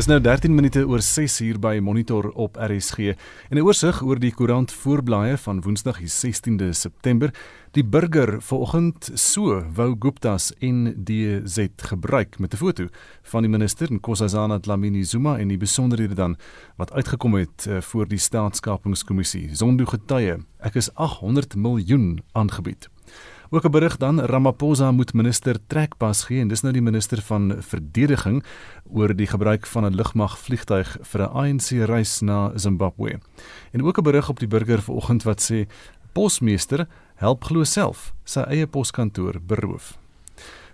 Dis nou 13 minute oor 6 hier by Monitor op RSG. En 'n oorsig oor die koerant voorblaaie van Woensdag die 16de September. Die burger vanoggend so wou Gupta's en DZ gebruik met 'n foto van die minister Nkosazana Dlamini Zuma en die besonderhede dan wat uitgekom het uh, voor die staatskapingskommissie. Zondo getuie, ek is 800 miljoen aangebied. Ook 'n berig dan Ramaphosa moet minister trekpas gee en dis nou die minister van verdediging oor die gebruik van 'n lugmag vliegtuig vir 'n ANC reis na Zimbabwe. En ook 'n berig op die burger vanoggend wat sê posmeester help glo self sy eie poskantoor beroof.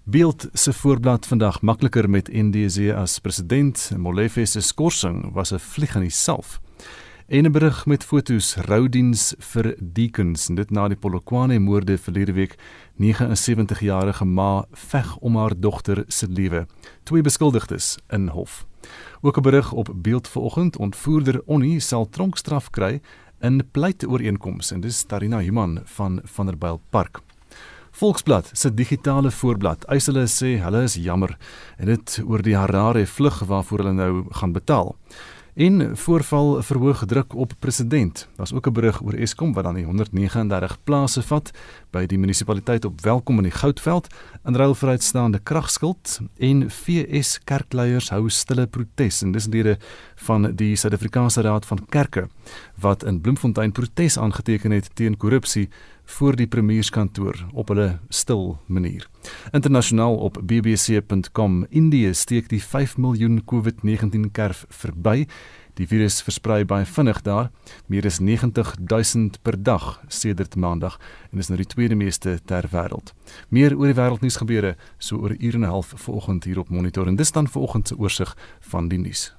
Beeld se voorblad vandag makliker met NDC as president Molefe se skorsing was 'n vlieg in die salf. En 'n berig met fotos roudiens vir deacons en dit na die Polokwane moorde verlede week 79-jarige ma veg om haar dogter se lewe. Twee beskuldigdes in hof. Ook 'n berig op beeld vanoggend ontvoerder Onnie sal tronkstraf kry in pleitooreenkoms en dis Tarina Human van Vanderbijl Park. Volksblad se digitale voorblad. Eis hulle sê hulle is jammer en dit oor die Harare vlug waarvoor hulle nou gaan betaal. En voorval verhoog druk op president. Daar's ook 'n berig oor Eskom wat dan die 139 plase vat by die munisipaliteit op Welkom in die Goudveld in ruil vir uitstaande kragskuld en VS kerkleiers hou stille protes en dis lede van die Suid-Afrikaanse Raad van Kerke wat in Bloemfontein protes aangeteken het teen korrupsie voor die premierskantoor op hulle stil manier. Internasionaal op bbc.com Indië steek die 5 miljoen COVID-19 kerf verby. Die virus versprei baie vinnig daar, meer as 90 000 per dag sedert Maandag en is nou die tweede meeste ter wêreld. Meer oor die wêreldnuus gebeure so oor 'n uur en 'n half vanoggend hier op Monitor en dis dan vanoggend se oorsig van die nuus.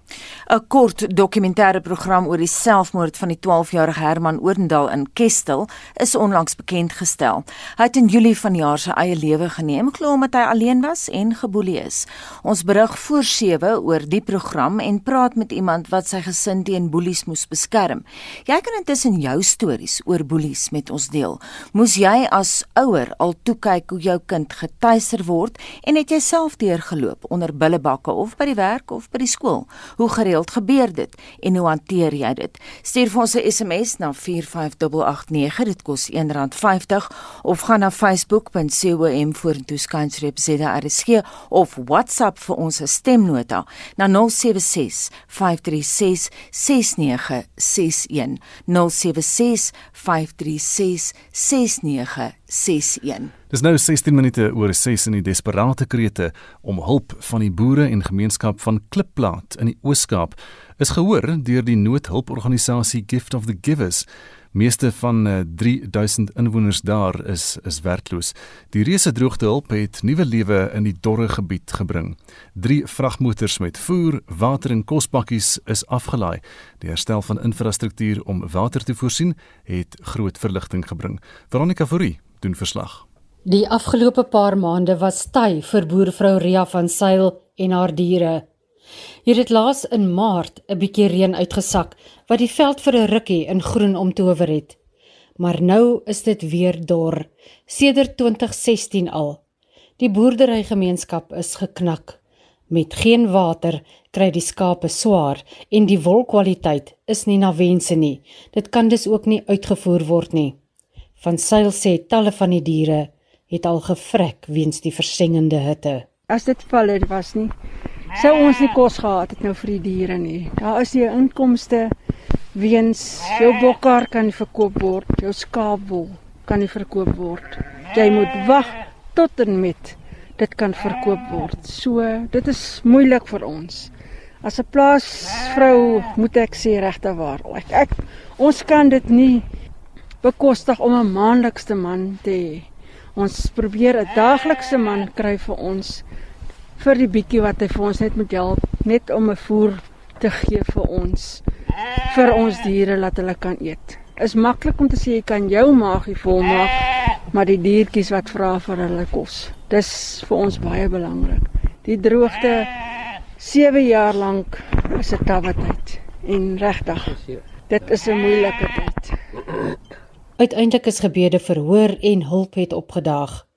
'n Kort dokumentêre program oor die selfmoord van die 12-jarige Herman Oorendal in Kestel is onlangs bekend gestel. Hy het in Julie vanjaar sy eie lewe geneem, glo omdat hy alleen was en geboelie is. Ons berig voor 7 oor die program en praat met iemand wat sy gesin teen boelies moes beskerm. Jy kan intussen jou stories oor boelies met ons deel. Moes jy as ouer al toe kyk hoe jou kind getuiser word en het jy self deurgeloop onder billebakke of by die werk of by die skool? Hoe gereeld gebeur dit en hoe hanteer jy dit? Stuur vir ons 'n SMS na 45889, dit kos R1.50 of gaan na facebook.com vorentoe skynstreep ZRSG of WhatsApp vir ons stemnota na 076 536 6961 076 536 6961 Dis nou 16 minute oor 6 in die desperate krete om hulp van die boere en gemeenskap van Klipplaat in die Oos-Kaap is gehoor deur die noodhulporganisasie Gift of the Givers. Meeste van 3000 eh, inwoners daar is is werkloos. Die reuse droogtehulp het nuwe lewe in die dorre gebied gebring. 3 vragmotors met voer, water en kosbakkies is afgelaai. Die herstel van infrastruktuur om water te voorsien het groot verligting gebring. Veronica Fourie doen verslag. Die afgelope paar maande was ty vir boervrou Ria van Sail en haar diere. Hier het laas in Maart 'n bietjie reën uitgesak wat die veld vir 'n rukkie in groen omtower het. Maar nou is dit weer dor, sedert 2016 al. Die boerderygemeenskap is geknak. Met geen water kry die skape swaar en die wolkwaliteit is nie na wense nie. Dit kan dus ook nie uitgevoer word nie. Van Sail sê talle van die diere het al gevrek weens die versengende hitte. As dit val het was nie sou ons nie kos gehad het nou vir die diere nie. Daar is die inkomste weens jou bokkar kan verkoop word, jou skaapwol kan nie verkoop word. Jy moet wag tot en met dit kan verkoop word. So dit is moeilik vir ons. As 'n plaasvrou moet ek sê regte waar. Ek, ek ons kan dit nie bekostig om 'n maandelikse man te hê. Ons probeer 'n daaglikse man kry vir ons vir die bietjie wat hy vir ons net moet help, net om 'n voer te gee vir ons vir ons diere laat hulle kan eet. Is maklik om te sê jy kan jou maagie volmaak, maar die diertjies wat vra vir hulle kos. Dis vir ons baie belangrik. Die droogte 7 jaar lank is 'n tawwe tyd en regtig dit is 'n moeilike tyd. Uiteindelik is gebede verhoor en hulp het opgedaag.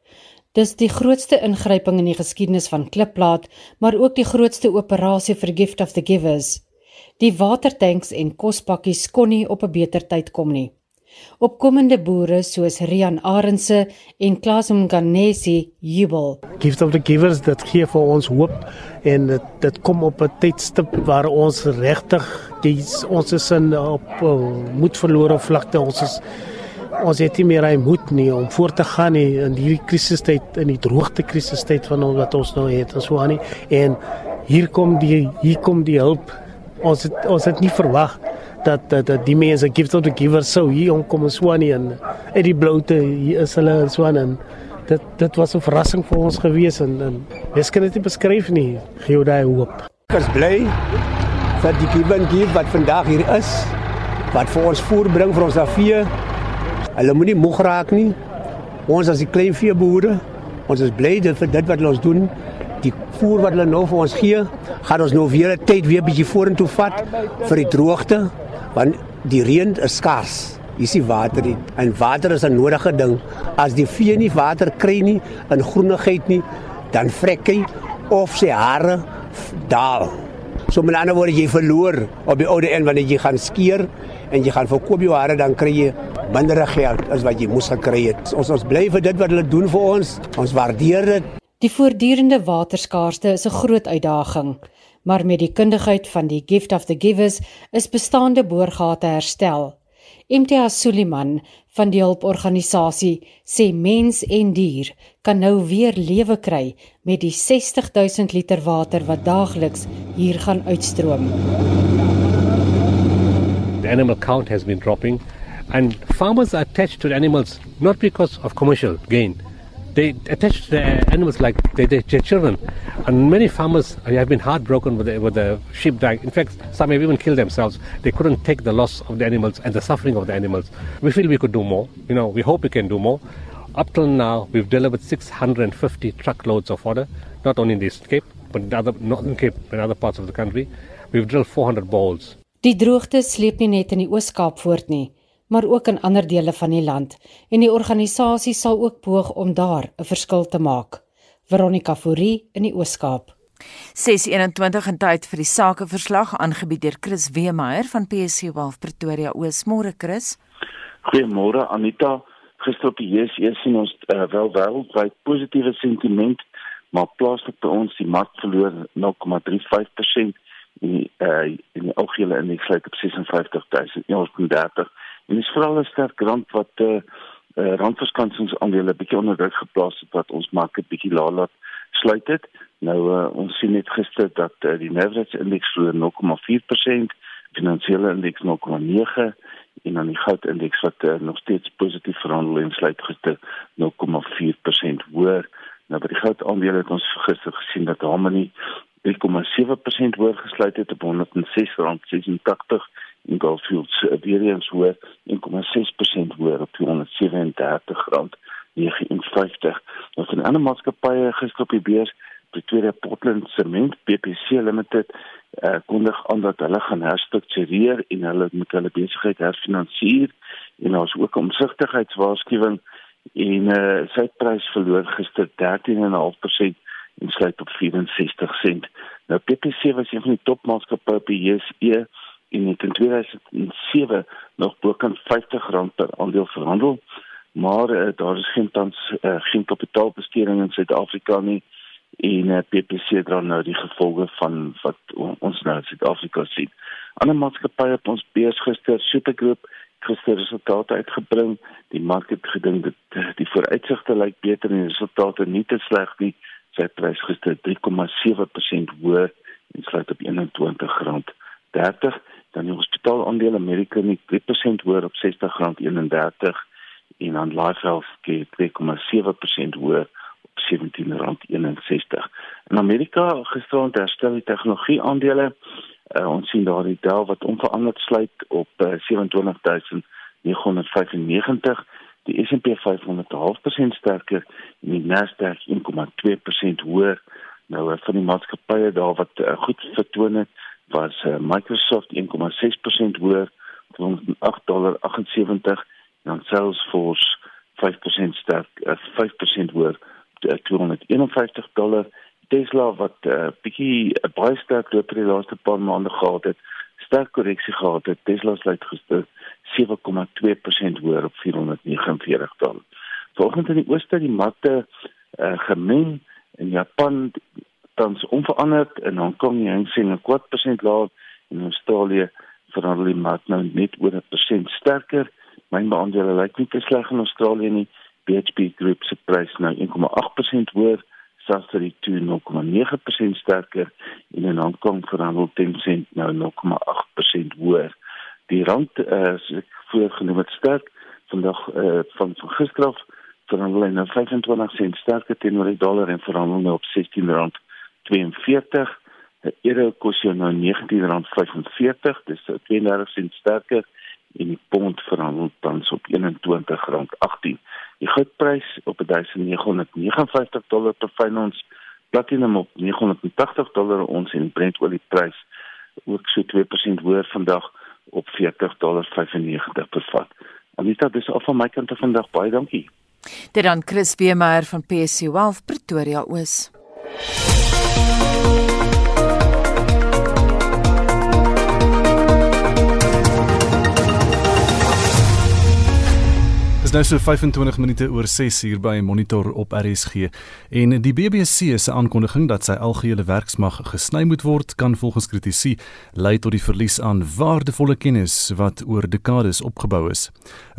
Dis die grootste ingryping in die geskiedenis van Klipplaat, maar ook die grootste operasie vir Gift of the Givers. Die watertanks en kospakkies kon nie op 'n beter tyd kom nie. Opkomende boere soos Rian Arendse en Klaas Mganesi jubel. Gift of the Givers dat gee vir ons hoop en dit dit kom op 'n tydstip waar ons regtig ons is in op uh, moed verlore vlakte ons is ons het nie meer hy moed nie om voort te gaan nie in hierdie krisistyd in die droogte krisistyd van ons wat ons nou het en so aan nie. En hier kom die hier kom die hulp. Ons het, ons het nie verwag dat dat, dat die mense gift of the giver so hier kom so aan nie en uit die bloute hier is hulle so aan en dit dit was 'n verrassing vir ons gewees en en mens kan dit nie beskryf nie. Gee daai hoop. Ek is bly dat die giver and give wat vandag hier is wat vir ons voorbring vir ons afie Hulle moenie moeg raak nie. Ons as die klein veeboere, ons is bly dat vir dit wat ons doen, die voer wat hulle nou vir ons gee, gaan ons nou weer 'n tyd weer bietjie vorentoe vat vir die droogte, want die reën is skaars. Is water nie. En water is 'n nodige ding. As die vee nie water kry nie in groenigheid nie, dan vrek hy of sy hare daal. So met ander woorde jy verloor op die oude en wanneer jy gaan skeer en jy gaan verkoop jou hare dan kry jy minder geld as wat jy moes gekry het. Ons ons bly vir dit wat hulle doen vir ons. Ons waardeer dit. Die voortdurende waterskaarste is 'n groot uitdaging, maar met die kundigheid van die Gift of the Givers is bestaande boorgate herstel. MTA Suliman van die hulporganisasie sê mens en dier kan nou weer lewe kry met die 60000 liter water wat daagliks hier gaan uitstroom. The animal count has been dropping And farmers are attached to animals not because of commercial gain. They attach to the animals like they, they, their children. And many farmers have been heartbroken with the, with the sheep dying. In fact, some have even killed themselves. They couldn't take the loss of the animals and the suffering of the animals. We feel we could do more. You know, we hope we can do more. Up till now, we've delivered 650 truckloads of fodder, not only in the East Cape, but in other Northern Cape and other parts of the country. We've drilled 400 bowls. Die droogte sleep nie net in die Oos-Kaap voort nie maar ook in ander dele van die land en die organisasie sal ook poog om daar 'n verskil te maak. Veronica Fourie in die Oos-Kaap. 621 in tyd vir die sakeverslag aangebied deur Chris Weemeyer van PSC Wolf Pretoria Oos. Môre Chris. Goeiemôre Anita. Gister op die JSE sien ons uh, wel wêreldwyd positiewe sentiment, maar plaaslik by ons die mark verloor 0,35% en uh, in die algehele indeks op 56930. En dis veral 'n sterk rand wat eh uh, uh, randverskansings aandele bietjie onder druk geplaas het wat ons mark bietjie laag laat sluit het. Nou uh, ons sien net gister dat uh, die Nasdaq indeks verloor 0,4%, finansiële indeks 0,9 en dan die goud indeks wat uh, nog steeds positief verhandel en sluit gister 0,4% hoër. Nou by die goud aandele het ons gister gesien dat Harmony 3,7% hoër gesluit het op 106.86 en Goldfields uh, weer eens hoër 1,6% hoër op 237 rand 59. Nou van ander maatskappye gister op die beurs Pretoria Portland Cement PPC Limited uh, kondig aan dat hulle gaan herstruktureer en hulle met hulle besigheid herfinansier en daar's ook omsigtigheidswaarskuwing en uh, sy prys verloor gister 13.5% en sluit op 64 sent. Nou PPC was een van die topmaatskappye op die JSE en het in 2007 nog bokant R50 per aandeel verhandel. Maar uh, daar is geen tans uh, geen kapitaalbesteding in Suid-Afrika nie en uh, eh, PPC dra nou die gevolge van wat ons nou in Suid-Afrika sien. Ander maatskappye op ons beurs gister Supergroup gister resultate uitgebring. Die mark het gedink dat die vooruitsigte lyk beter en die resultate nie te sleg nie. Sy prys gister 3,7% hoër en sluit op R21.30 dan die hospitaalaandele Amerika net 3% hoër op R60.31 en dan Life Health gee 2,7% hoër op R17.61. In Amerika gisterand herstel die tegnologie aandele. Uh, ons sien daar die Dow wat onveranderd sluit op uh, 27995. Die S&P 500 half% sterker en die Nasdaq 1,2% hoër. Nou uh, van die maatskappye daar wat uh, goed vertoon het was uh, Microsoft 1,6% hoër van 8.78 dollar en Salesforce 5% sterk uh, 5% hoër 51 dollar. Tesla wat 'n uh, bietjie 'n baie sterk loop die laaste paar maande gehad het, sterk korreksie gehad het. Tesla sluit gister 7,2% hoër op 449 dollar. Volgens in die ooste die markte uh, gemeng in Japan tans onveranderd en Hong Kong die Hang Seng 'n kwart persent laer en Australië verhandel die mark nou net oor 'n persent sterker. My aandele lyk nie te sleg in Australië nie. BHP Group se prys nou 1,8% hoër, Sasri 2,9% sterker en in Hong Kong verhandel Tencent nou 0,8% hoër. Die rand uh, voorgenoem het sterk vandag uh, van van gister af verhandel hy nou 25 sent sterker teenoor die dollar en verhandel nou op 16 rand 42. Die euro kos jou nou 19 rand 45, dis 32 sent sterker en die pond verhandel tans op 21 rand 18. Die goudprys op 1959 dollar per ons, platinum op 980 dollar ons en Brent olieprys ook so 2% hoër vandag op 40 dollar 95 per vat. Anita, dis al van my kant af vandag baie dankie. Dit dan Chris Beemeyer van PSC Wealth Pretoria Oos. you. Dis nou so 25 minute oor 6 uur by Monitor op RSG en die BBC se aankondiging dat sy algehele werksmag gesny moet word kan volgens kritici lei tot die verlies aan waardevolle kennis wat oor dekades opgebou is.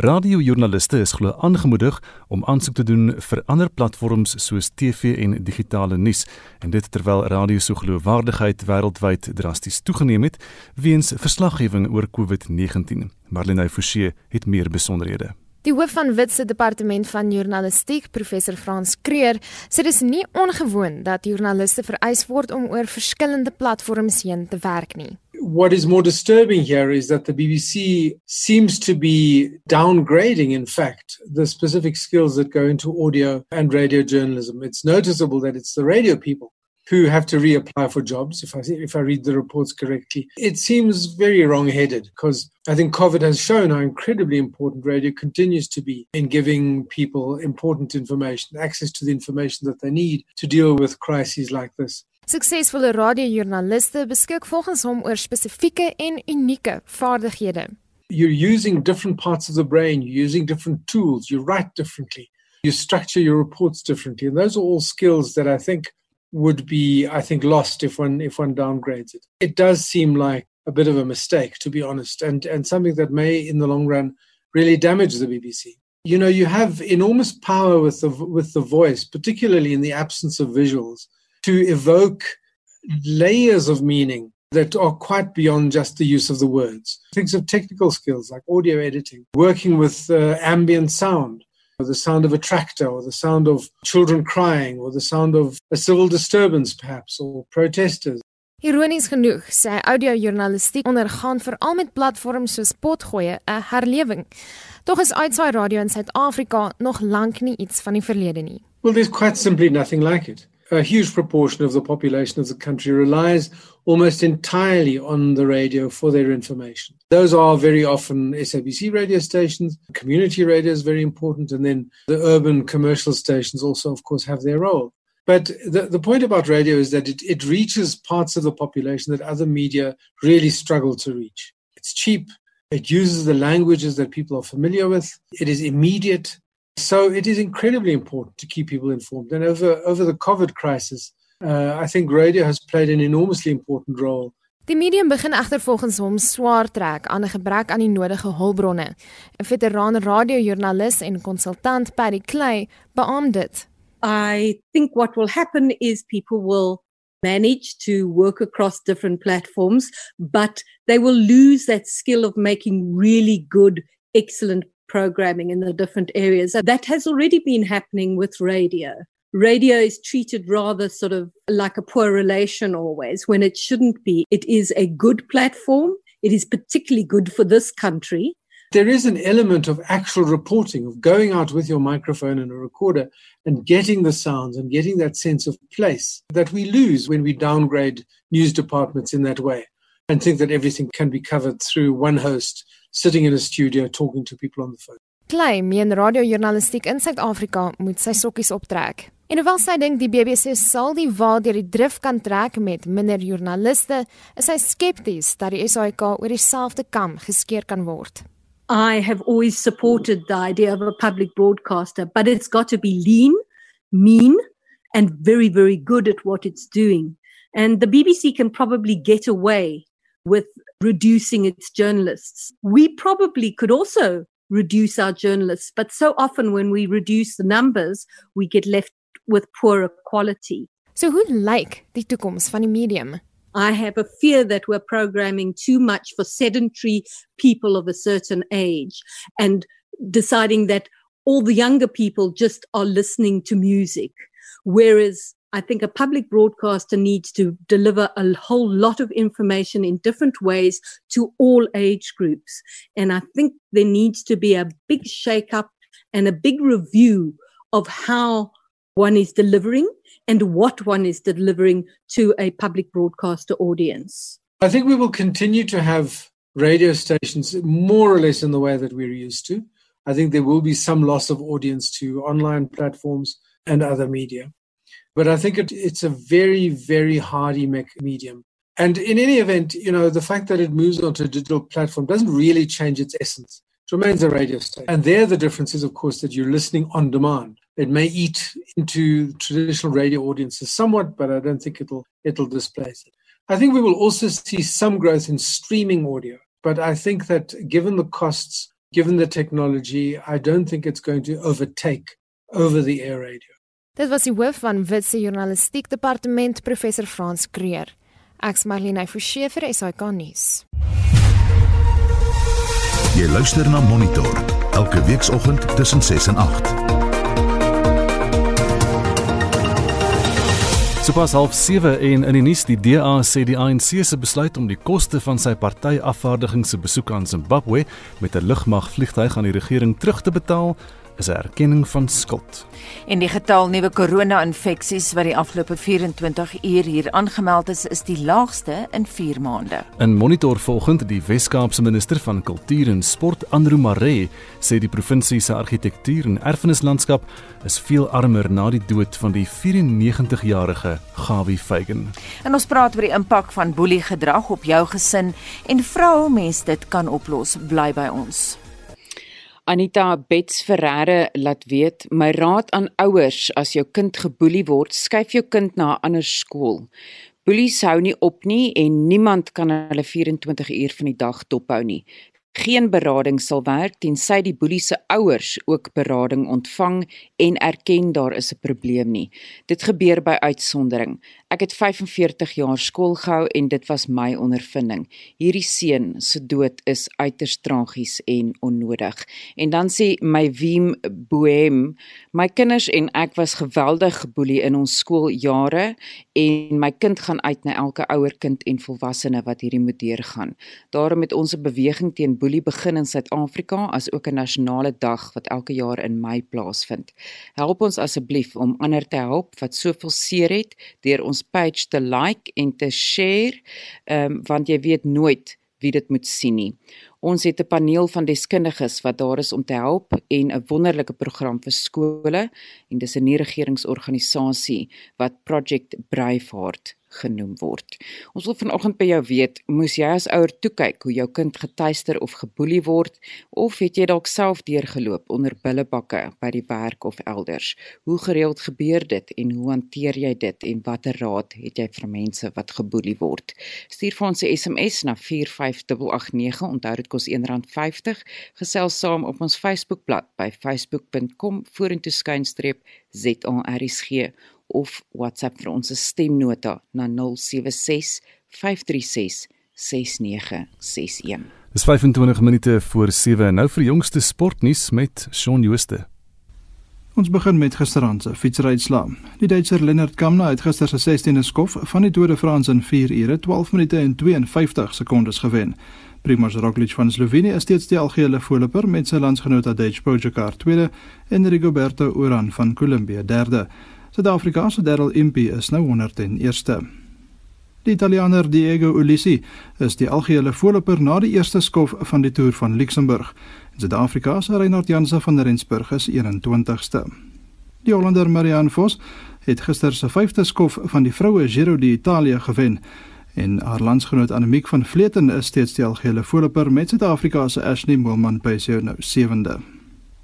Radiojoernaliste is glo aangemoedig om aansoek te doen vir ander platforms soos TV en digitale nuus en dit terwyl radio se geloofwaardigheid wêreldwyd drasties toegeneem het weens verslaggewing oor COVID-19. Marlene Forsie het meer besonderhede. Die hoof van Wit se departement van journalistiek, professor Frans Kreur, sê dis nie ongewoon dat joernaliste vereis word om oor verskillende platforms heen te werk nie. What is more disturbing here is that the BBC seems to be downgrading, in fact, the specific skills that go into audio and radio journalism. It's noticeable that it's the radio people who have to reapply for jobs if I if I read the reports correctly. It seems very wrong-headed because I think COVID has shown how incredibly important radio continues to be in giving people important information, access to the information that they need to deal with crises like this. Suksesvolle radiojoernaliste beskik volgens hom oor spesifieke en unieke vaardighede. You're using different parts of the brain, you're using different tools, you write differently, you structure your reports differently, and those are all skills that I think would be, I think, lost if one if one downgrades it. It does seem like a bit of a mistake, to be honest, and and something that may, in the long run, really damage the BBC. You know, you have enormous power with the with the voice, particularly in the absence of visuals, to evoke layers of meaning that are quite beyond just the use of the words. Things of technical skills like audio editing, working with uh, ambient sound, the sound of a tractor or the sound of children crying or the sound of a civil disturbance perhaps or protesters. Ironies genoeg, sê audiojournalistiek ondergaan veral met platforms soos Potgoeie 'n herlewing. Tog is uitsaai radio in Suid-Afrika nog lank nie iets van die verlede nie. Well, there's quite simply nothing like it. A huge proportion of the population of the country relies almost entirely on the radio for their information. Those are very often SABC radio stations, community radio is very important, and then the urban commercial stations also, of course, have their role. But the, the point about radio is that it, it reaches parts of the population that other media really struggle to reach. It's cheap, it uses the languages that people are familiar with, it is immediate. So it is incredibly important to keep people informed. And over, over the COVID crisis, uh, I think radio has played an enormously important role. Die medium begin egter volgens hom swaar trek aan 'n gebrek aan die nodige hulpbronne. 'n Veteraan radiojoernalis en konsultant Paddy Clay beamoed dit. I think what will happen is people will manage to work across different platforms, but they will lose that skill of making really good, excellent programming in the different areas. That has already been happening with radio. radio is treated rather sort of like a poor relation always when it shouldn't be. It is a good platform. It is particularly good for this country. There is an element of actual reporting, of going out with your microphone and a recorder and getting the sounds and getting that sense of place that we lose when we downgrade news departments in that way and think that everything can be covered through one host sitting in a studio talking to people on the phone. Claim meen radiojournalistiek in Suid-Afrika moet sy sokkies optrek. En hoewel sy dink die BBC sal die wa deur die drif kan trek met minder joernaliste, is sy skepties dat die SAK oor dieselfde kam geskeer kan word. I have always supported the idea of a public broadcaster, but it's got to be lean, mean, and very, very good at what it's doing. And the BBC can probably get away with reducing its journalists. We probably could also reduce our journalists, but so often when we reduce the numbers, we get left with poorer quality. So who lyk die toekoms van die medium? I have a fear that we're programming too much for sedentary people of a certain age and deciding that all the younger people just are listening to music. Whereas I think a public broadcaster needs to deliver a whole lot of information in different ways to all age groups. And I think there needs to be a big shake up and a big review of how one is delivering and what one is delivering to a public broadcaster audience. I think we will continue to have radio stations more or less in the way that we're used to. I think there will be some loss of audience to online platforms and other media. But I think it, it's a very, very hardy medium. And in any event, you know, the fact that it moves onto a digital platform doesn't really change its essence. It remains a radio station. And there, the difference is, of course, that you're listening on demand. It may eat into traditional radio audiences somewhat, but I don't think it'll it'll displace it. I think we will also see some growth in streaming audio, but I think that given the costs, given the technology, I don't think it's going to overtake over the air radio. Dit was die hoof van Witse Journalistiek Departement, professor Frans Kreer. Ek's Marlene Forsie vir SAK nuus. Jy luister na Monitor elke weekoggend tussen 6 en 8. Sopas half 7 en in die nuus die DA sê die ANC se besluit om die koste van sy party afvaardiging se besoek aan Zimbabwe met 'n lugmagvliegtuig aan die regering terug te betaal is 'n erkenning van skuld. En die getal nuwe korona-infeksies wat die afgelope 24 uur hier aangemeld is, is die laagste in 4 maande. In monitor volgend die Wes-Kaapse minister van kultuur en sport, Andrew Maree, sê die provinsie se argitektuur en erfenislandskap is veel armer na die dood van die 94-jarige Gawie Feigen. En ons praat oor die impak van boelie gedrag op jou gesin en vra hoe mens dit kan oplos. Bly by ons. Anita Bets Ferreira laat weet, my raad aan ouers as jou kind geboelie word, skuif jou kind na 'n ander skool. Boelies hou nie op nie en niemand kan hulle 24 uur van die dag dophou nie. Geen berading sal werk tensy die boelie se ouers ook berading ontvang en erken daar is 'n probleem nie. Dit gebeur by uitsondering. Ek het 45 jaar skool gehou en dit was my ondervinding. Hierdie seun se dood is uiters tragies en onnodig. En dan sê my Wiem Bohem, my kinders en ek was geweldig geboelie in ons skooljare en my kind gaan uit na elke ouer kind en volwassene wat hierdie moet deurgaan. Daarom het ons 'n beweging teen boelie begin in Suid-Afrika as ook 'n nasionale dag wat elke jaar in Mei plaasvind. Help ons asseblief om ander te help wat soveel seer het deur ons page te like en te share, ehm um, want jy weet nooit wie dit moet sien nie. Ons het 'n paneel van deskundiges wat daar is om te help en 'n wonderlike program vir skole en dis 'n nie-regeringsorganisasie wat Project Braveheart genoem word. Ons wil vanoggend by jou weet, moes jy as ouer toe kyk hoe jou kind getuister of geboelie word of het jy dalk self deurgeloop onder billebakke by die werk of elders? Hoe gereeld gebeur dit en hoe hanteer jy dit en watter raad het jy vir mense wat geboelie word? Stuur vir ons 'n SMS na 45889, onthou dit kos R1.50. Gesels saam op ons Facebookblad by facebook.com vorentoe skynstreep ZARSG of WhatsApp vir ons stemnota na 076 536 6961. Dis 25 minute voor 7 en nou vir jongste sportnuus met Shaun Jooste. Ons begin met gisteraand se fietsryuitslaa. Die Duitser Lennard Kamna het gister se 16de skof van die Tour de France in 4 ure 12 minute en 52 sekondes gewen. Primož Roglič van Slovenië is steeds die algehele voorloper met sy landsgenoot Tadej Pogačar tweede en Rigoberto Urán van Kolumbie derde. Suid-Afrikaanse Darryl Impey is nou 101ste. Die Italianer Diego Ulissi is die algehele voorloper na die eerste skof van die Tour van Luxemburg. Suid-Afrika se Reinhard Janse van Rensburg is 21ste. Die Hollander Marianne Vos het gister se 5de skof van die vroue Giro d'Italia gewen en haar landsgenoot Annemiek van Vleuten is steeds die algehele voorloper met Suid-Afrika se Ashley Moolman by sy nou 7de.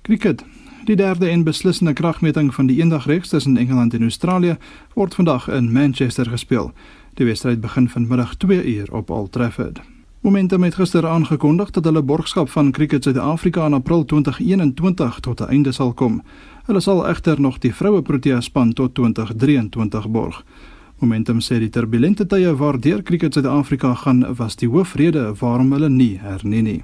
Cricket. Die derde en beslissende kragmeting van die eendagreeks tussen Engeland en Australië word vandag in Manchester gespeel. Die wedstryd begin vanmiddag 2 uur op Old Trafford. Momentum het gister aangekondig dat hulle borgskap van Cricket Suid-Afrika in April 2021 tot 'n einde sal kom. Hulle sal egter nog die vroue Protea span tot 2023 borg. Momentum sê die turbulente tye waardeur Cricket Suid-Afrika gaan was die hoofrede waarom hulle nie hernie nie.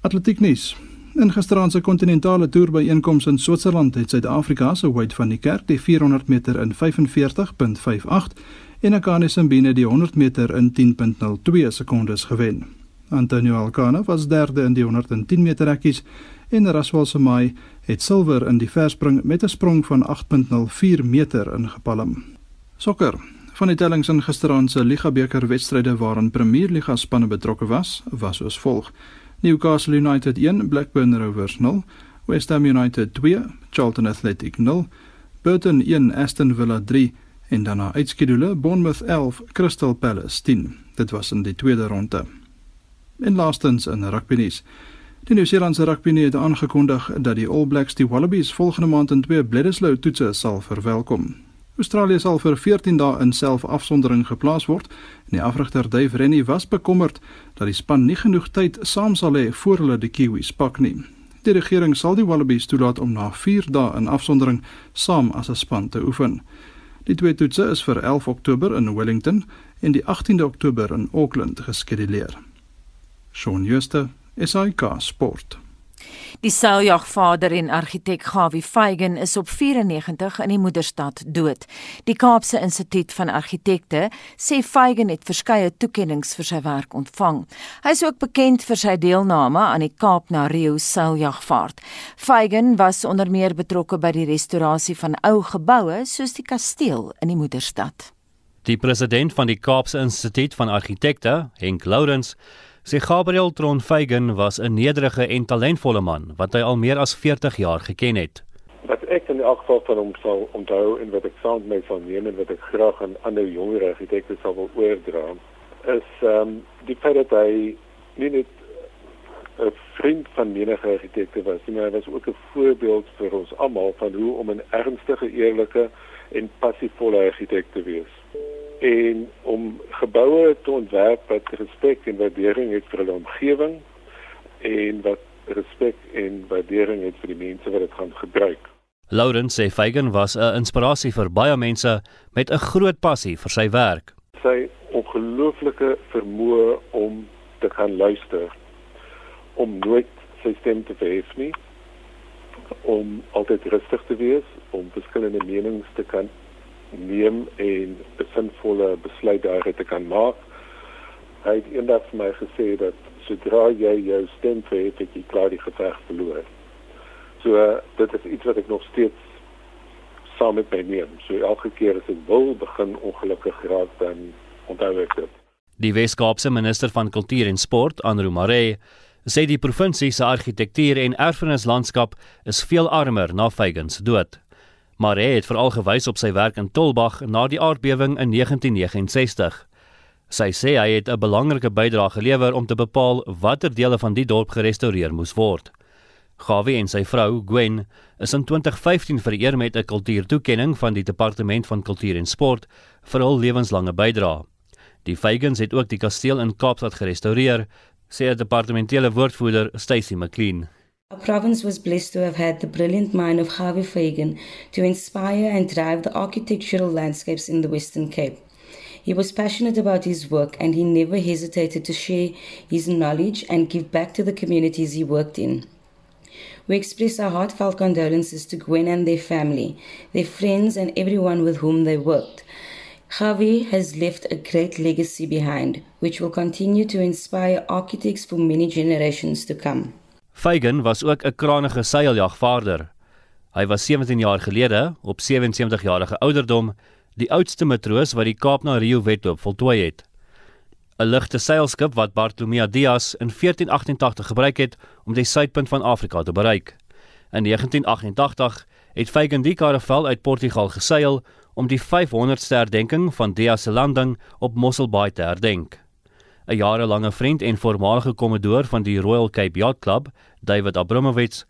Atletiek nuus. In gisteraand se kontinentale toer by einkoms in Switserland het Suid-Afrika se Wade van die Kerk die 400 meter in 45.58 en Akane Simbine die 100 meter in 10.02 sekondes gewen. Antonio Alcana was derde in die 110 meter rekkies en Raswal Semai het silwer in die verspring met 'n sprong van 8.04 meter ingepalm. Sokker. Van die tellings in gisteraand se Liga beker wedstryde waarin Premier Liga spanne betrokke was, was soos volg: Newcastle United 1, Blackburn Rovers 0, West Ham United 2, Charlton Athletic 0, Burton 1, Aston Villa 3 en dan na uitskedule Bournemouth 11, Crystal Palace 10. Dit was in die tweede ronde. En laastens in rugby nuus. Die Nieu-Seelandse rugby het aangekondig dat die All Blacks die Wallabies volgende maand in twee Bledisloe toetse sal verwelkom. Australië sal vir 14 dae in selfafsondering geplaas word en die afrigter Dave Rennie was bekommerd dat die span nie genoeg tyd saam sal hê voor hulle die Kiwis pak nie. Die regering sal die Wallabies toelaat om na 4 dae in afsondering saam as 'n span te oefen. Die twee toetse is vir 11 Oktober in Wellington en die 18de Oktober in Auckland geskeduleer. Shaun Schuster, SAK Sport. Die seiljagvader en argitek Gawie Feigen is op 94 in die moederstad dood. Die Kaapse Instituut van Argitekte sê Feigen het verskeie toekenninge vir sy werk ontvang. Hy is ook bekend vir sy deelname aan die Kaap na Rio seiljagvaart. Feigen was onder meer betrokke by die restaurasie van ou geboue soos die kasteel in die moederstad. Die president van die Kaapse Instituut van Argitekte, Henk Lourens, sê Gabriel Tron Feigen was 'n nederige en talentvolle man wat hy al meer as 40 jaar geken het. Wat ek in elk geval van hom sal onthou en wat ek saam met sal neem en wat ek graag aan ander jonger argitekte sal wil oordra, is ehm um, die feit dat hy nie net 'n vriend van menige argitekte was, maar hy was ook 'n voorbeeld vir ons almal van hoe om 'n ernstige, eerlike en passievolle argitek te wees en om geboue te ontwerp wat respek en waardering het vir hulle omgewing en wat respek en waardering het vir die mense wat dit gaan gebruik. Laurens sê Feigen was 'n inspirasie vir baie mense met 'n groot passie vir sy werk. Sy ongelooflike vermoë om te gaan luister, om nooit sy stem te verhef nie, om altyd rustig te wees, om verskillende menings te kan neem en 'n sinvolle besluit daaruit te kan maak. Hy het eendag vir my gesê dat sodra jy jou stem verheef, het jy klaar die geveg verloor. So uh, dit is iets wat ek nog steeds saam met my neem. So elke keer as ek wil begin ongelukkig raak dan onthou ek dit. Die Weskaapse minister van Kultuur en Sport, Anru Mare, sê die provinsie se argitektuur en erfenislandskap is veel armer na Feigen se dood maar hy het veral gewys op sy werk in Tolbag na die aardbewing in 1969. Sy sê hy het 'n belangrike bydrae gelewer om te bepaal watter dele van die dorp gerestoreer moes word. Gawie en sy vrou, Gwen, is in 2015 vereer met 'n kultuurtoekenning van die Departement van Kultuur en Sport vir hul lewenslange bydrae. Die Feigens het ook die kasteel in Kaapstad gerestoreer, sê 'n departementele woordvoerder, Stacy McLean. Our province was blessed to have had the brilliant mind of Harvey Fagan to inspire and drive the architectural landscapes in the Western Cape. He was passionate about his work and he never hesitated to share his knowledge and give back to the communities he worked in. We express our heartfelt condolences to Gwen and their family, their friends, and everyone with whom they worked. Javi has left a great legacy behind, which will continue to inspire architects for many generations to come. Feigen was ook 'n krangige seiljagvaarder. Hy was 17 jaar gelede op 77 jarige ouderdom die oudste matroos wat die Kaap na Rio wedloop voltooi het. 'n Ligte seilskip wat Bartolomeu Dias in 1488 gebruik het om die suidpunt van Afrika te bereik. In 1988 het Fagan die karavel uit Portugal geseil om die 500ste herdenking van Dia se landing op Mossel Bay te herdenk. 'n Jarelange vriend en voormalige kommodore van die Royal Cape Yacht Club, David Abramowitz,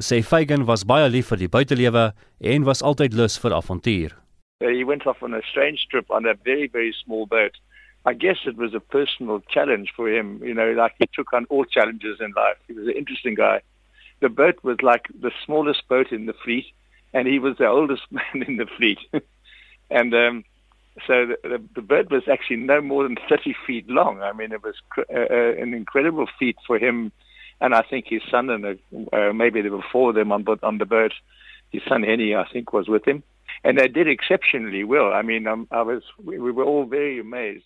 sê Fagan was baie lief vir die buitelewe en was altyd lus vir avontuur. He went off on a strange trip on a very very small boat. I guess it was a personal challenge for him, you know, like he took on all challenges in life. He was an interesting guy. The boat was like the smallest boat in the fleet and he was the oldest man in the fleet. and um so the, the, the bird was actually no more than 30 feet long. I mean, it was cr- uh, uh, an incredible feat for him, and I think his son and uh, uh, maybe there were four of them on, on the bird. His son Henny, I think, was with him, and they did exceptionally well. I mean, um, I was we, we were all very amazed.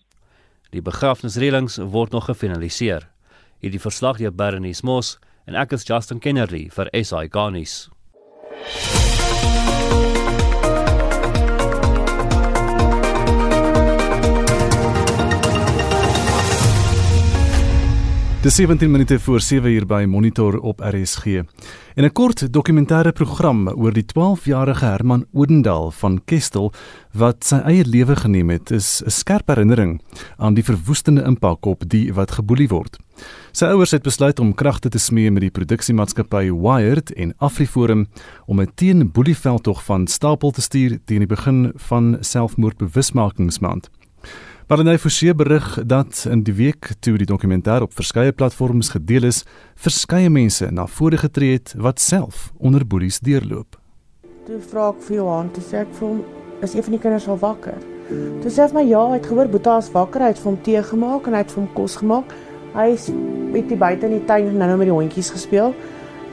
Die begrafnisreëlings word nog gefinaliseer. Hierdie verslag deur Bernice Moss en ek is Justin Kennerly vir SI Garnis. Dis 17 minute voor 7 uur by Monitor op RSG. En 'n kort dokumentêre program oor die 12-jarige Herman Odendaal van Kestel wat sy eie lewe geneem het, is 'n skerp herinnering aan die verwoestende impak op die wat geboelie word. Sy ouers het besluit om kragte te smee met die produksiemaatskappy Wired en AfriForum om 'n teenboelieveldtog van stapel te stuur teen die begin van selfmoordbewusmakingsmaand. Marlene Forsie berig dat in die week toe die dokumentêr op verskeie platforms gedeel is, verskeie mense na vore getree het wat self onder boelies deurloop. Toe vra ek vir Johan, toe sê ek vir hom, is een van die kinders al wakker? Toe sê hy my ja, hy het gehoor Boeta is wakker, hy het vir hom tee gemaak en hy het vir hom kos gemaak. Hy is bietjie buite in die tuin en nou met die hondjies gespeel.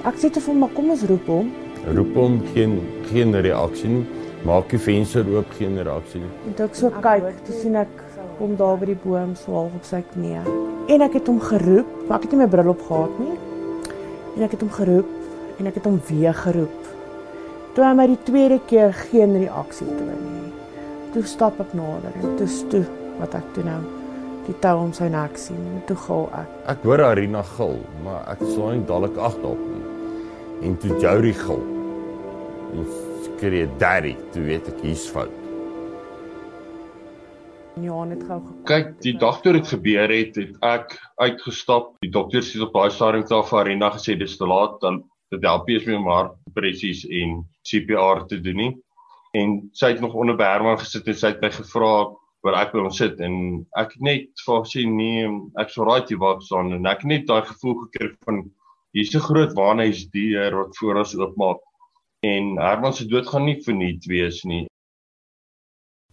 Ek sê te vir hom, maar kom ons roep hom. Roep hom geen geen reaksie nie. Maak die venster oop, geen reaksie nie. En toe ek so kyk, toe sien ek hom daar by die boom so half op sy knie. En ek het hom geroep, maar ek het nie my bril op gehad nie. En ek het hom geroep en ek het hom weer geroep. Toe hy my die tweede keer geen reaksie toon nie. Toe stap ek nader en toe stoe wat ek toe nou die tou om sy nek sien en toe gil ek. Ek hoor Arina gil, maar ek slaan nie dadelik agter op nie. En toe Jory gil. En skree daddy, toe weet ek hier's fout. Johan het gou kyk die dag toe dit gebeur het het ek uitgestap. Die dokters het op daai stadium klaar vir Arena gesê dis te laat dan dit help nie meer om haar presies en CPR te doen nie. En sy het nog onder Berman gesit en sy het my gevra waar ek by hom sit en ek het net vir sê nee ek sou raai jy waar staan. En ek net daai gevoel gekry van hier's 'n groot waarheid dier wat voor ons oopmaak. En Herman se dood gaan nie verniet wees nie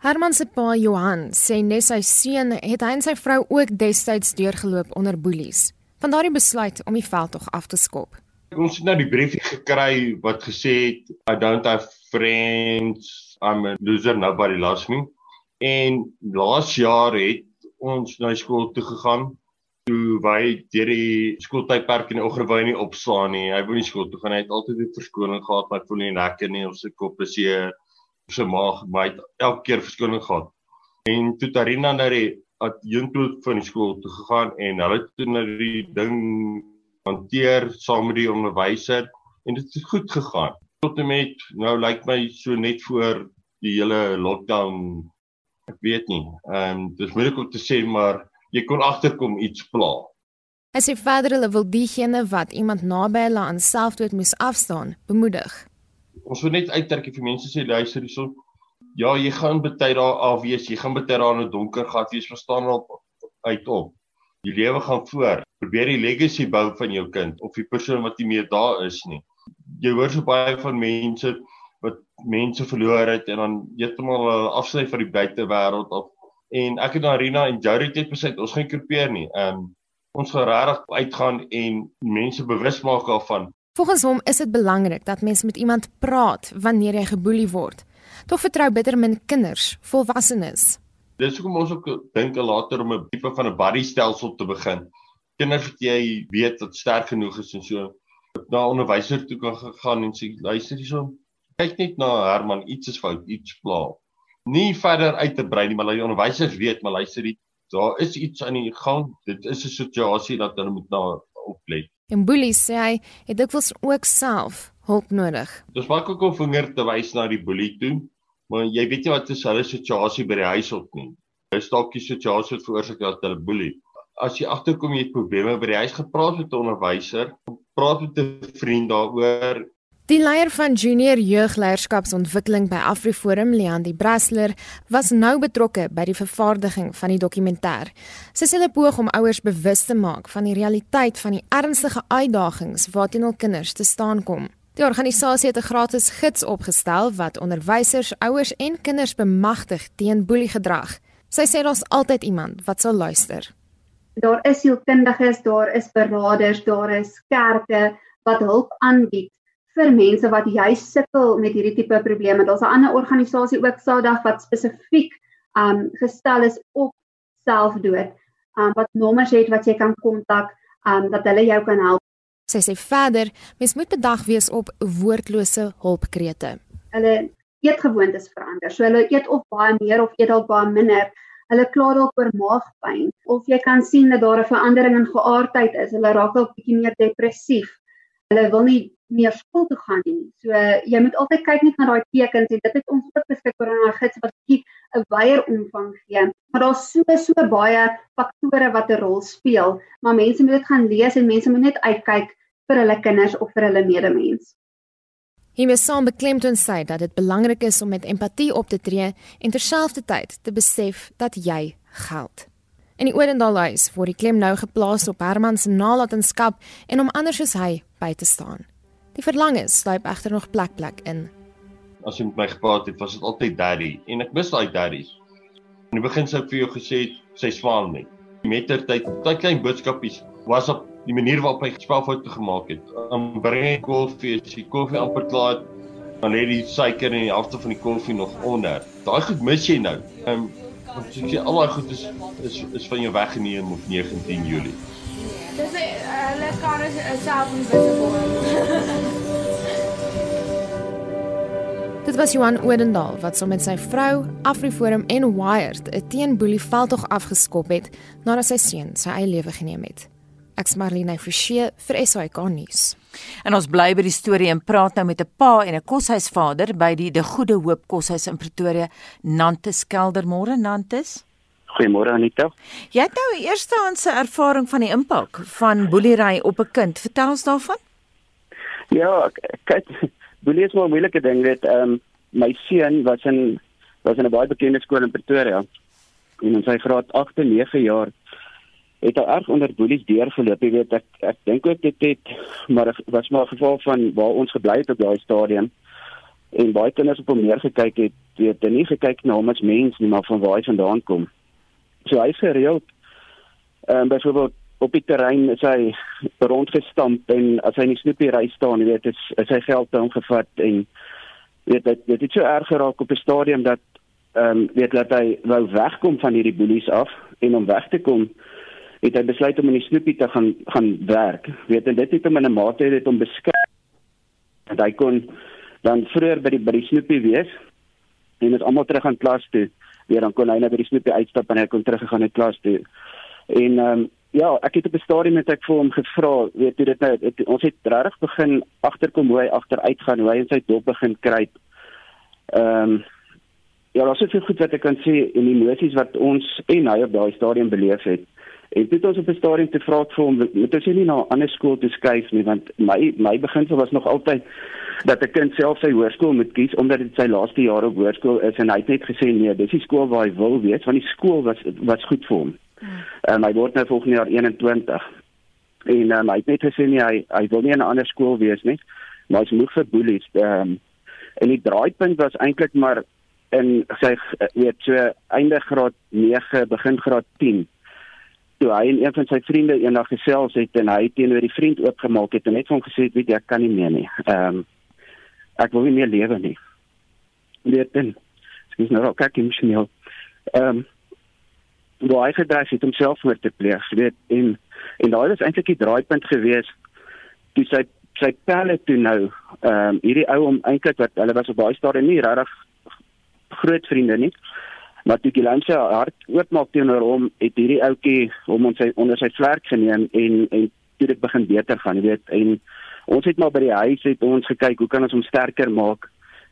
Herman se pa Johan sê nes sy seun het hy en sy vrou ook destyds deurgeloop onder boelies. Van daardie besluit om die veldtog af te skop. Ons het nou die briefie gekry wat gesê het I don't have friends, I'm a loser, nobody loves me. En laas jaar het ons na skool toe gegaan toe hy deur die skooltydperk in die oggend wou nie opslaan nie. Hy wou nie skool toe gaan nie. Hy het altyd 'n verskoning gehad, maar voel nie lekker nie of sy kop is seer se maag, maar hy het elke keer verskoning gehad. En toe Tarina na die adjunkloot van die skool toe gegaan en hulle toe na die ding hanteer saam met die onderwyser en dit het goed gegaan. Tot en met nou lyk my so net voor die hele lockdown ek weet nie. Ehm um, dis moeilik om te sê maar jy kon agterkom iets pla. As jy verder hulle wil diegene wat iemand naby hulle aan selfdood moes afstaan, bemoedig ons wil net uitdruk vir mense sê luister hierson. Ja, jy gaan baie daar af wees, jy gaan baie daar in 'n donker gat wees, verstaan al uit op. Die lewe gaan voort. Probeer die legacy bou van jou kind of die persoon wat nie meer daar is nie. Jy hoor so baie van mense wat mense verloor het en dan heeltemal afsny van die buitewêreld af. En ek het na Arena en Jody het besluit ons gaan kropeer nie. Ehm um, ons gaan regtig uitgaan en mense bewus maak daarvan Volgens hom is dit belangrik dat mens met iemand praat wanneer jy geboelie word. Tog vertrou bitter min kinders volwassenes. Dis hoekom ons ook dink later om 'n tipe van 'n buddy stelsel te begin. Kinders wat jy weet wat sterk genoeg is en so na onderwyser toe kan gaan en sê luister hierso. Kyk net na Herman, iets is fout, iets pla. Nie verder uit te brei nie, maar die onderwysers weet, maar luister, daar is iets aan die gang. Dit is 'n situasie dat hulle moet na oplet. En bullies sê hy het dikwels ook self hulp nodig. Dis maak ook om vinger te wys na die boelie toe, maar jy weet nie wat is hulle situasie by die huis op nie. 'n Stokkie situasie wat veroorsaak dat hulle boelie. As jy agterkom jy het probleme by die huis gepraat met 'n onderwyser, praat met 'n vriend daaroor Die leier van junior jeugleierskapsontwikkeling by Afriforum, Leandi Brasler, was nou betrokke by die vervaardiging van die dokumentêr. Sy sê hulle poog om ouers bewus te maak van die realiteit van die ernstige uitdagings waarteen hul kinders te staan kom. Die organisasie het 'n gratis gids opgestel wat onderwysers, ouers en kinders bemagtig teen boeliegedrag. Sy sê daar's altyd iemand wat sal luister. Daar is sielkundiges, daar is beraders, daar is kerke wat hulp aanbied vir mense wat juis sukkel met hierdie tipe probleme. Daar's 'n ander organisasie ook Sadag wat spesifiek um gestel is op selfdood. Um wat nommers het wat jy kan kontak um dat hulle jou kan help. Sy sê verder, mens moet bedag wees op woordlose hulpkrete. Hulle eetgewoontes verander. So hulle eet of baie meer of eet dalk baie minder. Hulle kla dalk oor maagpyn of jy kan sien dat daar 'n verandering in geaardheid is. Hulle raak dalk bietjie meer depressief. Hulle wil nie meer skool toe gaan nie. So jy moet altyd kyk net na daai tekens en dit het ons ook beskikbaar in ons gids wat 'n wyeer omvang gee. Maar daar's so so baie faktore wat 'n rol speel, maar mense moet dit gaan lees en mense moet net uitkyk vir hulle kinders of vir hulle medemens. Hiermee saam beklemtoon sy dat dit belangrik is om met empatie op te tree en terselfdertyd te besef dat jy geld. In die Oudendaalhuis word die klem nou geplaas op Herman se nalatenskap en om anders soos hy by te staan. Die verlange sluip egter nog plek plek in. As jy met my gepraat het, was dit altyd daddy en ek mis daai daddies. In die begin sou ek vir jou gesê het sy swaal net. Mettertyd, daai klein boodskapies was op die manier waarop hy spelfoute gemaak het. Dan bring koffie, die koffie amper klaar het, dan lê die suiker in die helfte van die koffie nog onder. Daai goed mis jy nou. Ehm um, want jy al daai goed is is is van jou weggeneem op 19 Julie. Dis 'n hulle kan self invisible. Dit was Johan Odendaal wat saam so met sy vrou, Afriforum en Wired 'n teenboelie veldtog afgeskop het nadat sy seun sy eie lewe geneem het. Ek's Marlene Forsie vir SAK nuus. En ons bly by die storie en praat nou met 'n pa en 'n koshuisvader by die De Goeie Hoop koshuis in Pretoria, Nantes Keldermore, Nantes. Goeiemôre Anita. Jy het nou 'n eerstehandse ervaring van die impak van boelery op 'n kind. Vertel ons daarvan. Ja, kyk, boelie is maar 'n moeilike ding, weet. Ehm um, my seun was in was in 'n baie bekende skool in Pretoria. En in sy graad 8 en 9 jaar het hy erg onder boelies deurgeloop. Jy weet, ek ek dink ook dit het maar was maar 'n geval van waar ons gebly het op daai stadium en baie kinders op hom neergekyk het, weet, nie gekyk na hom as mens nie, maar van waar hy vandaan kom. So hy gereeld ehm um, byvoorbeeld op die terrein is hy rondgestamp en as hy in die snoepie ry staan, jy weet, is, is hy geld te omgevat en weet dit dit het so erg geraak op 'n stadium dat ehm um, weet dat hy wou wegkom van hierdie boelies af en om weg te kom het hy besluit om in die snoepie te gaan gaan werk. Weet en dit het hom in 'n mate het hom beskerm dat hy kon dan vroeër by die by die snoepie wees en dit almal terug aan klas toe weer dan kon hy net by die snoepie uitstap en hy kon teruggegaan het klas toe. En ehm um, ja, ek het op 'n stadium met ek vir hom gevra, weet jy dit nou het, ons het regtig begin agterkom hoe hy agteruit gaan, hoe hy in sy dop begin kruip. Ehm um, ja, daar is soveel goed wat ek kan sê die emosies wat ons en hy op daai stadium beleef het. En dit ons op 'n stadium te vra vir hom, moet ons nie na 'n ander skool toe skuif nie, want my my beginsel was nog altyd dat 'n kind self sy hoërskool moet kies omdat dit sy laaste jaar op hoërskool is en hy het net gesê nee, dis die skool waar hy wil wees, want die skool was was goed vir hom. Ehm um, hy word nou volgende jaar 21. En um, hy het net gesê nee, hy hy wil nie in 'n ander skool wees nie. Maar hy's moeg vir boelies. Ehm um, en die draaipunt was eintlik maar in sy weet so einde graad 9 begin graad 10 toe hy en een van sy vriende eendag gesels het en hy teenoor die vriend oopgemaak het en net vir hom gesê het weet jy ek kan nie meer nie. Ehm um, ek wil nie meer lewe nie. Weet dan. Ek is nou ook ek emosioneel. Ehm um, waar hy gedryf het om selfmoord te pleeg, weet en en daai was eintlik die draaipunt gewees toe sy sy pelle toe nou ehm um, hierdie ou om eintlik wat hulle was op baie stadium nie regtig groot vriende nie maar toe Gilan se hart oopmaak teenoor hom, het hierdie ouetjie hom onder sy onder sy vlerk geneem en en toe dit begin beter gaan, jy weet, en ons het maar by die huis het ons gekyk hoe kan ons hom sterker maak,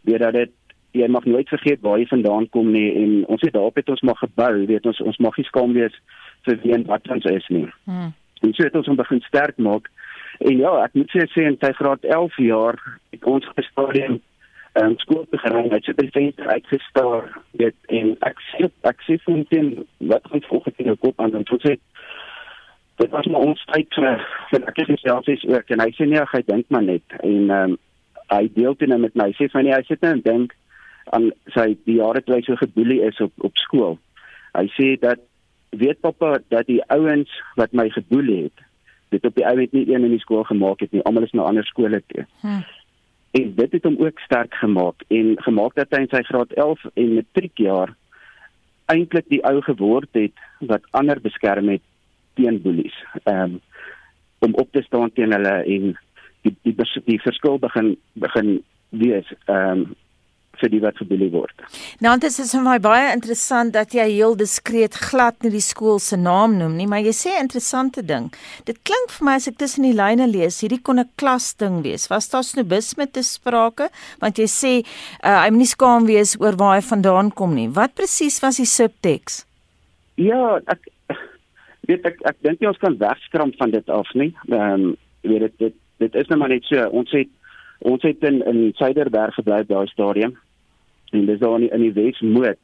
weet dat dit jy mag nooit vergeet waar jy vandaan kom nie en ons het daarop het ons maar gebou, weet ons ons mag nie skaam wees vir wie en wat ons is nie. Hmm. En so het ons hom begin sterk maak. En ja, ek moet sê sê in sy graad 11 jaar het ons gestadium en skool begin met sy venster uitgestaar weet en ek sê ek sê vir hom wat gaan volgens in jou kop aan? En toe sê dit was maar ons tyd vir vir ek het self is ook. En hy sê nee hy dink maar net. En um, hy deel dit nou met my. Sê van nee hy sit nou en dink aan sy die jare toe hy so geboelie is op op skool. Hy sê dat weet pappa dat die ouens wat my geboelie het dit op die ou het nie een in die skool gemaak het nie. Almal is na ander skole toe. Hmm. En dit het hom ook sterk gemaak en gemaak dat hy in sy graad 11 en matriekjaar eintlik die ou geword het wat ander beskerm het teen boelies um, om op te staan teen hulle en die die, die, die verskil begin begin wees. Um, vir die wat gebelie word. Nou dit is vir my baie interessant dat jy heel diskreet glad nie die skool se naam noem nie, maar jy sê 'n interessante ding. Dit klink vir my as ek tussen die lyne lees, hierdie kon 'n klas ding wees. Was daar snobisme te sprake? Want jy sê uh, hy moet nie skaam wees oor waar hy vandaan kom nie. Wat presies was die subteks? Ja, ek weet ek ek dink jy ons kan wegskram van dit af nie. Ehm um, weet dit dit dit is nou maar net so. Ons het ons het in in Suiderberg gebly daai stadium en dis daar in die Wesmoed.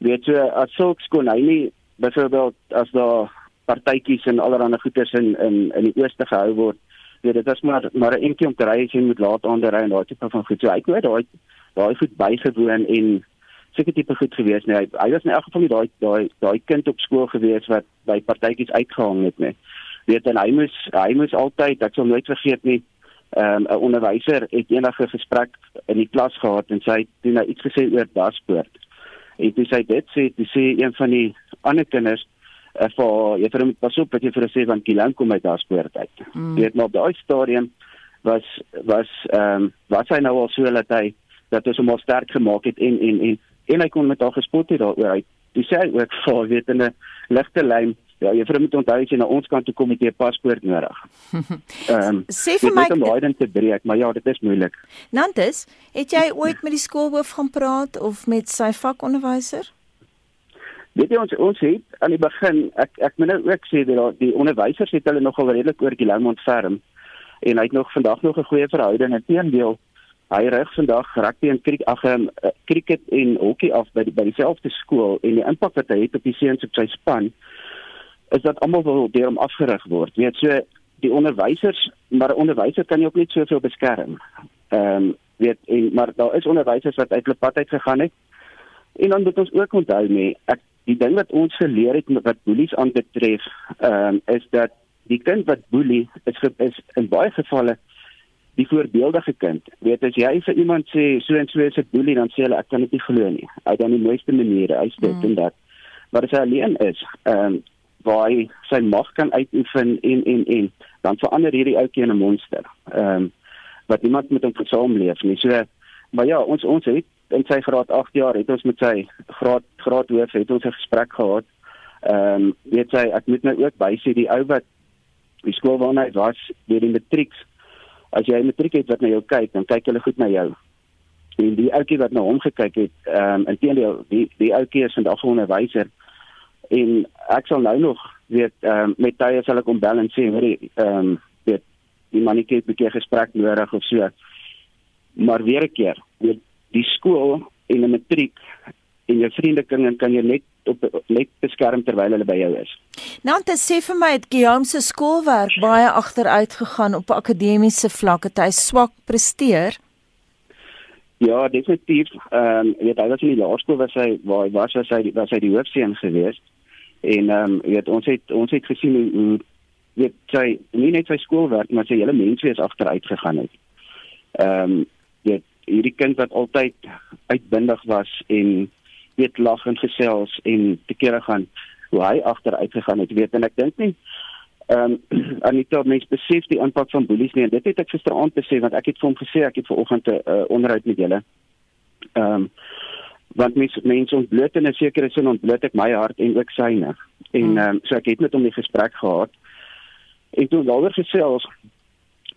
Weet jy as sulks kon hy nie byvoorbeeld as daar partytjies en allerlei goeders in in in die ooste gehou word. Weet dit is maar maar 'n enkie om te ry as jy moet laat aan ry en daai tipe van goed. So ek weet daai daai goed bygewoon en seker tipe goed gewees nee. Hy, hy was in elk geval nie daai daai daai kind op skool gewees wat by partytjies uitgehang het nie. Weet en hy moes hy moes altyd ek sal nooit vergeet nie um, 'n onderwyser het enige gesprek in die klas gehad en sy het toe nou iets gesê oor daspoort. En toe sy dit sê, toe sê een van die ander kinders uh, vir juffrou moet pas op wat jy vir sê van Kilan kom uit daspoort uit. Mm. Dit maar op daai stadium was was ehm um, wat hy nou al so dat hy dat hy so maar sterk gemaak het en en en en hy kon met haar gespot het daaroor. Hy dis sê ook vir weet in 'n ligte lyn Ja, jy moet onthou as jy na ons kant toe kom met jou paspoort nodig. Ehm um, sê vir my om daai ding te breek, maar ja, dit is moeilik. Nantes, het jy ooit met die skoolhoof gaan praat of met sy vakonderwyser? Weet jy ons ons het aan die begin ek ek moet nou ook sê dat die onderwysers het hulle nogal redelik oor Guillaume ontferm en hy het nog vandag nog 'n goeie verhouding inteendeel hy rig vandag rugby en kriek ag um, cricket en hokkie af by die, by dieselfde skool en die impak wat hy het op die seuns op sy span is dat almal wil deur hom afgerig word. Jy weet so die onderwysers, maar 'n onderwyser kan jy ook net soveel beskerm. Ehm um, weet en maar daar is onderwysers wat uit hulle pad uit gegaan het. En dan moet ons ook onthou nee, ek die ding wat ons geleer het wat boelies aanbetref, ehm um, is dat die kind wat boelie is is in baie gevalle die voorbeeldige kind. Weet as jy vir iemand sê so en so is 'n boelie dan sê hulle ek kan dit nie glo nie. Hy dan die mooiste maniere, hy's dit mm. en dat. Maar as hy alleen is, ehm um, waar hy sy mag kan uitoefen en en en dan verander hierdie ouetjie in 'n monster. Ehm um, wat niemand met hom versaamleef nie. So maar ja, ons ons het in sy graad 8 jaar het ons met sy graad graadhoof het ons 'n gesprek gehad. Ehm um, weet jy ek moet nou ook bysê die ou wat die skool waarna hy was, deur die matriek. As jy 'n matriek het wat na jou kyk, dan kyk hulle goed na jou. En die ouetjie wat na hom gekyk het, ehm um, intedeel die die ouetjie is vandag 'n onderwyser en ek sal nou nog weet ehm um, met tye sal ek hom bel en sê hoor ehm um, weet die mannetjie het 'n bietjie gesprek nodig of so maar weer 'n keer weet die skool en 'n matriek en jou vriendekring kan jy net op net beskerm terwyl hulle by jou is. Dan sê vir my het Guillaume se skoolwerk baie agteruit gegaan op akademiese vlak het hy swak presteer. Ja, definitief. Ehm um, weet hy was in die laerskool waar hy waar hy was as hy was hy die hoofseun geweest. En ehm um, weet ons het ons het gesien hoe, hoe weet sy nie net sy skoolwerk maar sy hele menswees agteruit gegaan het. Ehm um, weet hierdie kind wat altyd uitbundig was en weet lag en gesels en te kere gaan hoe hy agteruit gegaan het. Weet en ek dink nie ehm um, Anita mens besef die impak van boelies nie en dit het ek gisteraand besef want ek het vir hom gesê ek het ver oggend 'n uh, onderhoud met julle. Ehm um, want mense mense ontbloot in 'n sekere sin ontbloot ek my hart en ook syne. En hmm. ehm um, so ek het met hom die gesprek gehad. En toe daaroor gesels,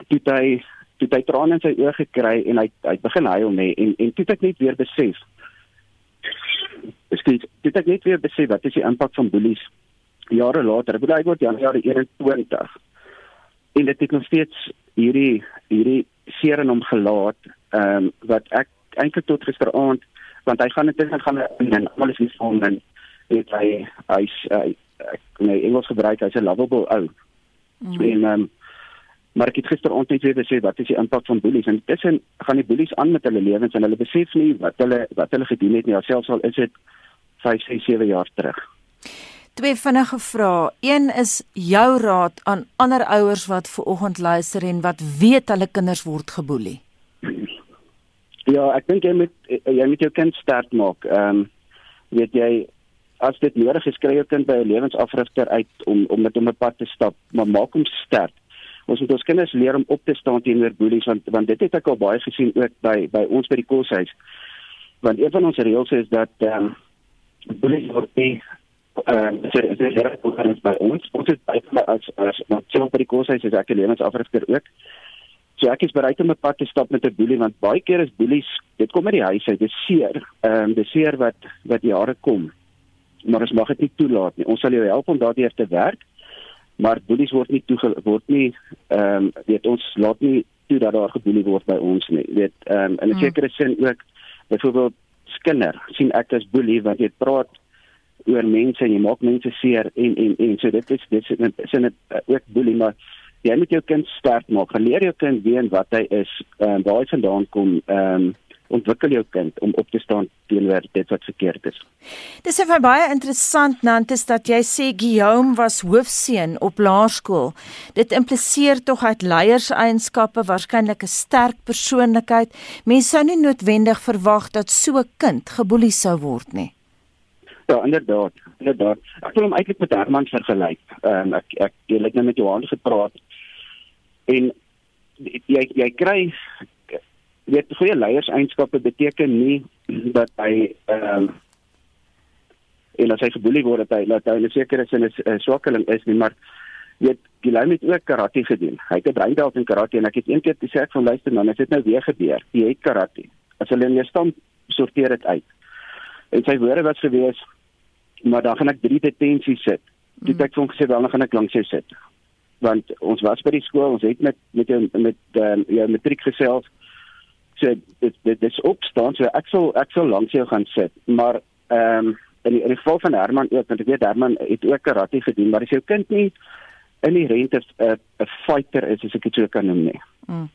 toe hy toe hy trane in sy oë gekry en hy hy begin huil nê en en toe het ek net weer besef. Ekskuus, toe het ek net weer besef wat is die impak van boelies jare later. Ek bedoel ek word Januarie 21 en dit het nog steeds hierdie hierdie seer in hom gelaat ehm um, wat ek eintlik tot gisteraand want hy gaan intussen gaan en almal is nie van en het hy hy's hy, nee Engels gebruik hy's 'n lovable ou. Mm. En ehm um, maar ek het gisteraand net weer gesê wat is die impak van boelies en tussen gaan die boelies aan met hulle lewens en hulle besef nie wat hulle wat hulle gedoen het nie alselfs al is dit 5 6 7 jaar terug. Twee vinnige vrae. Een is jou raad aan ander ouers wat ver oggend luister en wat weet hulle kinders word geboelie. Ja, ek dink jy moet jy moet jou kind sterk maak. Ehm um, weet jy as dit nodig is kry jou kind by 'n lewensafrigter uit om om met hom 'n pad te stap, maar maak hom sterk. Ons moet ons kinders leer om op te staan teenoor boelies want want dit het ek al baie gesien ook by by ons by die koshuis. Want een van ons reëls is dat ehm um, boelies word nie ehm uh, dit is reg hoe kan dit by ons ons het baie as as wat so by die koshuis is ek 'n lewensafrigter ook. So ek is bereid om 'n pad te stap met 'n boelie want baie keer is boelies dit kom uit die huis uit, dit is seer. Ehm um, dis seer wat wat jare kom. Maar ons mag dit nie toelaat nie. Ons sal jou help om daardie te werk. Maar boelies word nie toe word nie ehm um, weet ons laat nie toe dat daar geboelie word by ons nie. Weet ehm um, in 'n hmm. sekere sin ook byvoorbeeld skinder sien ek as boelie want jy praat oor mense en jy maak mense seer en en en so dit is dit is dit uh, ook boelie maar jy moet jou kind sterk maak. Geleer jou kind weet wat hy is, ehm uh, waar hy vandaan kom, ehm um, ontwikkel jou kind om op te staan teenoor dit wat verkeerd is. Dis effe baie interessant Nantes dat jy sê Guillaume was hoofseun op laerskool. Dit impliseer tog uit leierseienskappe waarskynlik 'n sterk persoonlikheid. Mense sou nie noodwendig verwag dat so 'n kind geboelie sou word nie. Ja, inderdaad, inderdaad. Ek wil hom eintlik met Herman vergelyk. Ehm um, ek ek jy het net met Johan gepraat. En jy jy kry weet goeie leierseienskappe beteken nie dat hy ehm um, en as hy geboelie word dat hy dat hy 'n sekere sin 'n swakkeling is nie, maar weet Gilay het ook karate gedoen. Hy het 'n breindalt in karate en ek het eendag gesê ek van luister man, dit het nou weer gebeur. Jy het karate. As hulle in jou stam sorteer dit uit. En sy woorde was gewees maar dan gaan ek drie detensies sit. Toe ek vir hom gesê dan gaan ek langs jou sit. Want ons was by die skool, ons het met met jou met ehm uh, jou matriek gesels. So dit dit dis opstaan, so ek sal ek sal langs jou gaan sit. Maar ehm um, in die, in die geval van Herman ook, want ek weet Herman het ook karate gedoen, maar as jou kind nie in die rente 'n 'n fighter is, as ek dit so kan noem nie. Mm.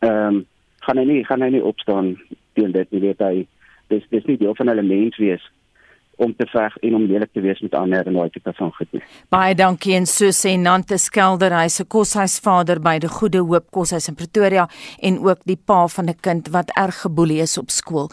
Ehm um, gaan hy nie gaan hy nie opstaan teen dit, jy weet hy dis dis nie deel van hulle mens wees om te veg en om lelik te wees met ander en daai tipe van goed. Baie dankie en so sê Nante Skelder, hy se koshuisvader by die Goeie Hoop Koshuis in Pretoria en ook die pa van 'n kind wat erg geboelie is op skool.